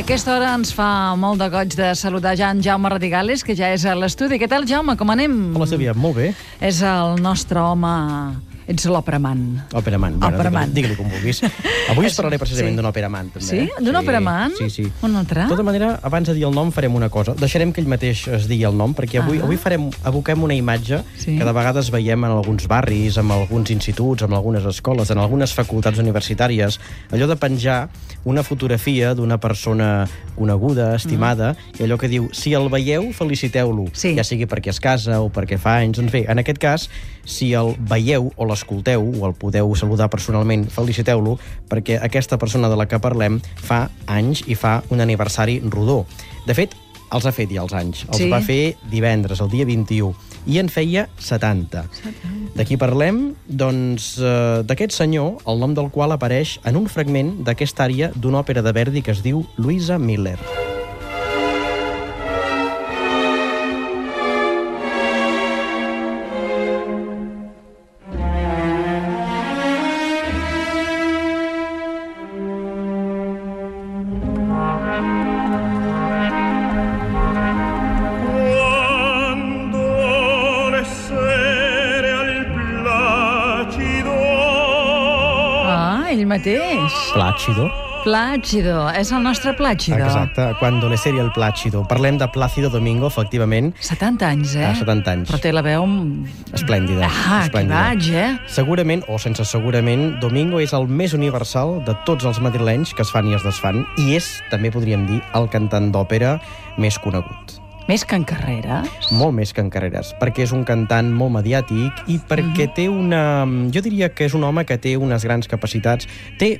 A aquesta hora ens fa molt de goig de saludar ja en Jaume Radigales, que ja és a l'estudi. Què tal, Jaume? Com anem? Hola, Sílvia, molt bé. És el nostre home... Ets l'òperaman. Operaman. Operaman. Digue-li com vulguis. Avui us parlaré precisament Sí. d'un operaman, també. Sí? eh? D'un operaman? Sí, sí. Un altre? De tota manera, abans de dir el nom, farem una cosa. Deixarem que ell mateix es digui el nom, perquè avui, Ah. avui farem, aboquem una imatge Sí. que de vegades veiem en alguns barris, en alguns instituts, en algunes escoles, en algunes facultats universitàries, allò de penjar una fotografia d'una persona coneguda, estimada, i allò que diu, si el veieu, feliciteu-lo. Mm. Sí. Ja sigui perquè es casa o perquè fa anys. Doncs bé, en aquest cas, si el veieu o l'escolteu o el podeu saludar personalment, feliciteu-lo, perquè aquesta persona de la que parlem fa anys i fa un aniversari rodó. De fet, els ha fet ja els anys. Els Sí. va fer divendres, el dia 21, i en feia 70. De qui parlem? Doncs eh, d'aquest senyor, el nom del qual apareix en un fragment d'aquesta àrea d'una òpera de Verdi que es diu Luisa Miller. Quando mateix. Plàcido. Plàcido. És el nostre Plàcido. Exacte, Cuando le serie el Plácido. Parlem de Plácido Domingo, efectivament, 70 anys, eh? a 70 anys. Però té la veu... Esplèndida. Ah, que esplèndida. vaig, eh? Segurament, o sense segurament, Domingo és el més universal de tots els madrilenys que es fan i es desfan, i és, també podríem dir, el cantant d'òpera més conegut. Més que en carreres. Molt més que en carreres, perquè és un cantant molt mediàtic i perquè té una... Jo diria que és un home que té unes grans capacitats. Té,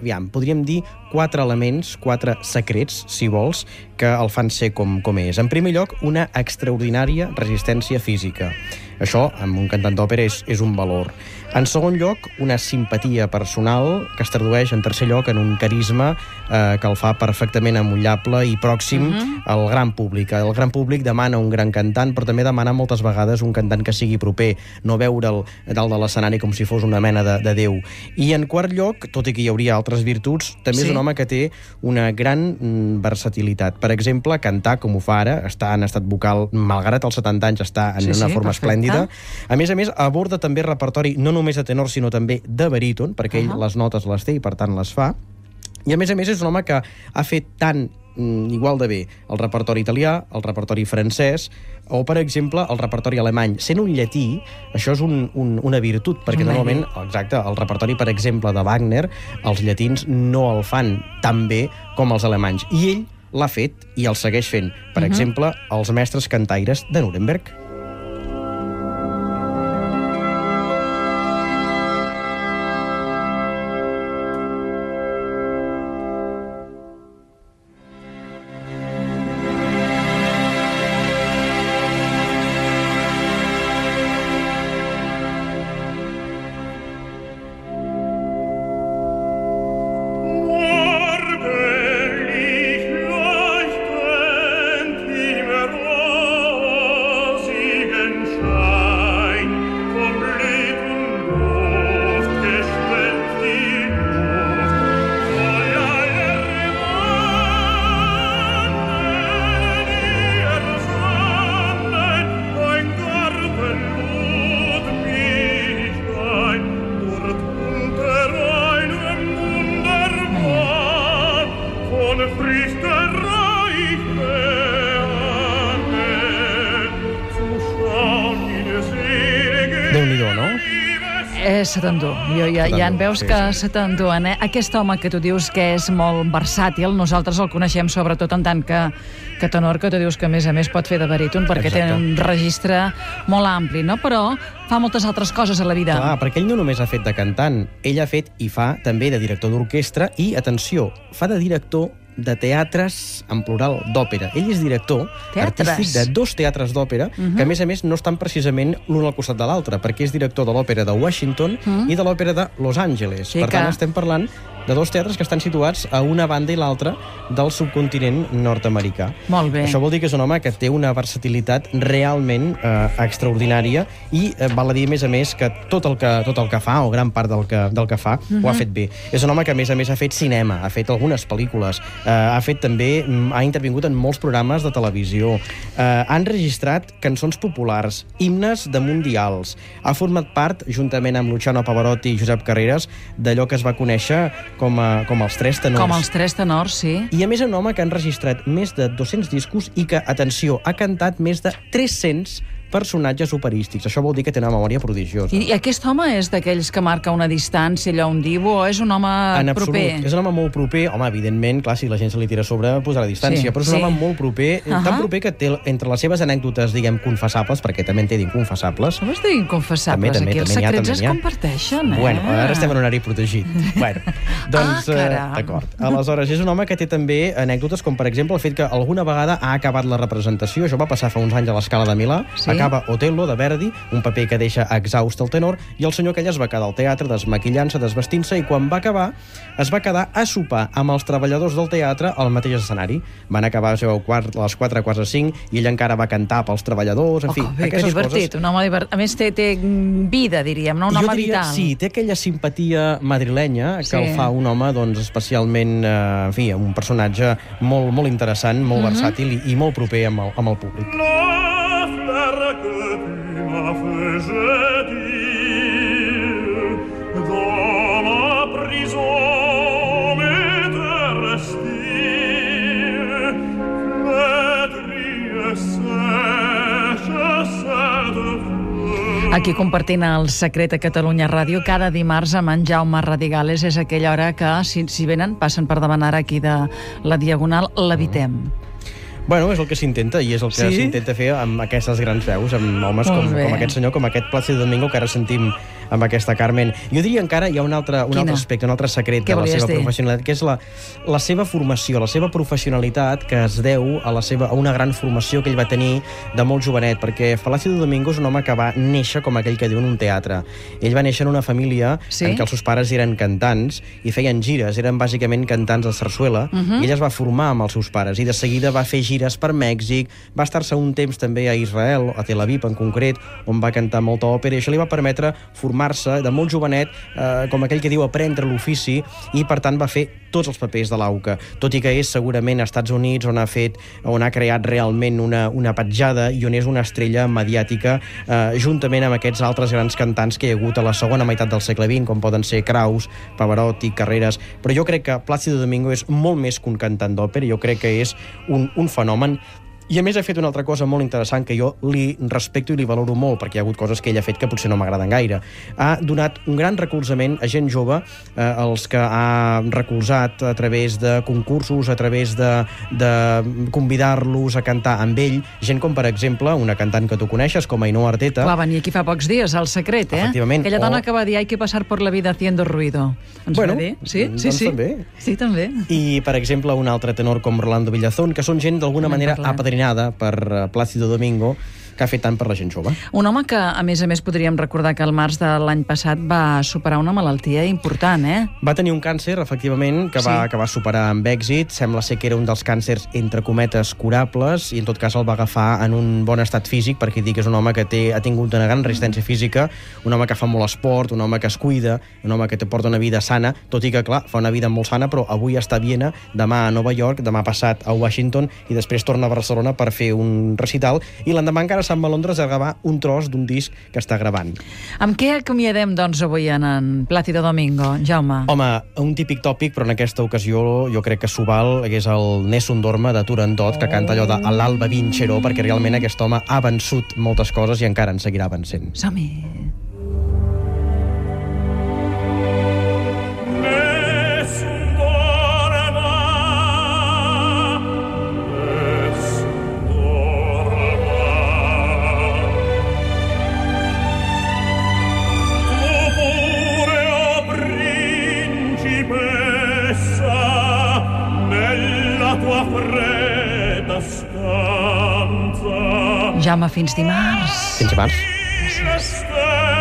aviam, podríem dir quatre elements, quatre secrets, si vols, que el fan ser com, com és. En primer lloc, una extraordinària resistència física. Això, amb un cantant d'òpera, és, és un valor. En segon lloc, una simpatia personal que es tradueix, en tercer lloc, en un carisma eh, que el fa perfectament amullable i pròxim uh -huh. al gran públic. El gran públic demana un gran cantant, però també demana moltes vegades un cantant que sigui proper, no veure'l dalt de l'escenari com si fos una mena de, de Déu. I en quart lloc, tot i que hi hauria altres virtuts, també Sí. és un home que té una gran mm, versatilitat. Per exemple, cantar com ho fa ara, està en estat vocal, malgrat els 70 anys, està en Sí, una sí, forma perfecte. esplèndida. A més a més, aborda també repertori no només de tenor, sinó també de baríton, perquè ell Ahà. les notes les té i, per tant, les fa. I, a més a més, és un home que ha fet tant mm, igual de bé el repertori italià, el repertori francès, o, per exemple, el repertori alemany. Sent un llatí, això és un, un, una virtut, perquè un normalment, exacte, el repertori, per exemple, de Wagner, els llatins no el fan tan bé com els alemanys. I ell l'ha fet i el segueix fent. Per exemple, els mestres cantaires de Nuremberg. És se t'endú. Jo, ja, ja en veus sí, que sí. se t'enduen, eh? Aquest home que tu dius que és molt versàtil, nosaltres el coneixem sobretot en tant que, que tenor, que tu dius que a més a més pot fer de baríton, perquè té Exacte. un registre molt ampli, no? Però fa moltes altres coses a la vida. Clar, perquè ell no només ha fet de cantant, ell ha fet i fa també de director d'orquestra i, atenció, fa de director de teatres, en plural, d'òpera. Ell és director Teatres? artístic de dos teatres d'òpera, que a més a més no estan precisament l'un al costat de l'altre, perquè és director de l'òpera de Washington i de l'òpera de Los Angeles. Sí per tant, que- estem parlant de dos teatres que estan situats a una banda i l'altra del subcontinent nord-americà. Molt bé. Això vol dir que és un home que té una versatilitat realment eh, extraordinària i eh, val a dir, a més a més, que tot el que, tot el que fa, o gran part del que, del que fa, uh -huh. ho ha fet bé. És un home que, a més a més, ha fet cinema, ha fet algunes pel·lícules, eh, ha fet també, mm, ha intervingut en molts programes de televisió, eh, ha enregistrat cançons populars, himnes de mundials, ha format part, juntament amb Luciano Pavarotti i Josep Carreras, d'allò que es va conèixer com, a, com els tres tenors. Com els tres tenors, sí. I a més un home que ha enregistrat més de 200 discos i que, atenció, ha cantat més de 300 personatges operístics. Això vol dir que té una memòria prodigiosa. I, I aquest home és d'aquells que marca una distància, allò, un divo, o és un home en absolut. proper? És un home molt proper. Home, evidentment, clar, si la gent se li tira a sobre, posarà distància. Sí, però és un sí. home molt proper, uh Ahà. -huh. tan proper que té entre les seves anècdotes, diguem, confessables, perquè també en té d'inconfessables, No vols dir inconfessables? També, també, Aquí els també n'hi ha, secrets també es ha. comparteixen, eh? Bueno, ara estem en horari protegit. bueno, doncs, Ah, eh, caram. d'acord. Aleshores, és un home que té també anècdotes com, per exemple, el fet que alguna vegada ha acabat la representació. Això va passar fa uns anys a l'escala de Milà. Sí? Acaba Otello, de Verdi, un paper que deixa exhaust el tenor, i el senyor aquell es va quedar al teatre desmaquillant-se, desvestint-se, i quan va acabar, es va quedar a sopar amb els treballadors del teatre al mateix escenari. Van acabar a les 4, a les 4 quarts de 5, i ell encara va cantar pels treballadors, en Oh, fi, que bé, que aquestes divertit. coses. Un home divert... A més, té, té vida, diríem, no? Un jo home diria, vital. sí, té aquella simpatia madrilenya que Sí. el fa un home, doncs, especialment, eh, en fi, un personatge molt, molt interessant, molt Mhm. versàtil i, i molt proper amb el, amb el públic. La Aquí compartint el secret a Catalunya Ràdio, cada dimarts amb en Jaume Radigales és aquella hora que, si, si venen, passen per davant ara aquí de la Diagonal, l'evitem. Bueno, és el que s'intenta, i és el que Sí? s'intenta fer amb aquestes grans veus, amb homes Molt com, bé. com aquest senyor, com aquest Plàcid Domingo que ara sentim amb aquesta Carmen. Jo diria encara hi ha un altre, un Quina? altre aspecte, un altre secret Què de la seva dir? professionalitat, que és la, la seva formació, la seva professionalitat que es deu a, la seva, a una gran formació que ell va tenir de molt jovenet, perquè Plácido Domingo és un home que va néixer com aquell que diu en un teatre. Ell va néixer en una família Sí? en què els seus pares eren cantants i feien gires, eren bàsicament cantants de sarsuela, Mhm. i ella es va formar amb els seus pares i de seguida va fer gires per Mèxic, va estar-se un temps també a Israel, a Tel Aviv en concret, on va cantar molta òpera i això li va permetre formar-se de molt jovenet, eh, com aquell que diu aprendre l'ofici i per tant va fer tots els papers de l'AUCA, tot i que és segurament als Estats Units on ha fet, on ha creat realment una, una petjada i on és una estrella mediàtica eh, juntament amb aquests altres grans cantants que hi ha hagut a la segona meitat del segle XX, com poden ser Kraus, Pavarotti, Carreras, però jo crec que Plácido Domingo és molt més que un cantant d'òpera, jo crec que és un, un fenomen i a més ha fet una altra cosa molt interessant que jo li respecto i li valoro molt, perquè hi ha hagut coses que ell ha fet que potser no m'agraden gaire. Ha donat un gran recolzament a gent jove, eh, els que ha recolzat a través de concursos, a través de, de convidar-los a cantar amb ell, gent com, per exemple, una cantant que tu coneixes, com Ainhoa Arteta, Va venir aquí fa pocs dies, al secret, eh? Efectivament, Aquella dona o- que va dir hay que pasar por la vida haciendo ruido. Ens Bueno, va dir? Sí, sí, doncs sí. també. Sí, també. i, per exemple, un altre tenor com Rolando Villazón, que són gent d'alguna manera parlat. Apadrinada per eh, Plácido Domingo, que ha fet tant per la gent jove. Un home que, a més a més, podríem recordar que al març de l'any passat va superar una malaltia important, eh? Va tenir un càncer, efectivament, que va, Sí. que va superar amb èxit. Sembla ser que era un dels càncers, entre cometes, curables, i en tot cas el va agafar en un bon estat físic, perquè dic que és un home que té, ha tingut una gran resistència física, un home que fa molt esport, un home que es cuida, un home que te porta una vida sana, tot i que, clar, fa una vida molt sana, però avui està a Viena, demà a Nova York, demà passat a Washington, i després torna a Barcelona per fer un recital, i l'endemà encara se'n va a Londres a gravar un tros d'un disc que està gravant. Amb què acomiadem, doncs, avui en, en Plàcido Domingo, Jaume? Home, un típic tòpic, però en aquesta ocasió jo crec que s'ho val, és el Nessun Dorma de Turandot, que canta allò de l'Alba Vinceró, perquè realment aquest home ha vençut moltes coses i encara en seguirà vencent. Som-hi. Jaume, fins dimarts. Fins març. le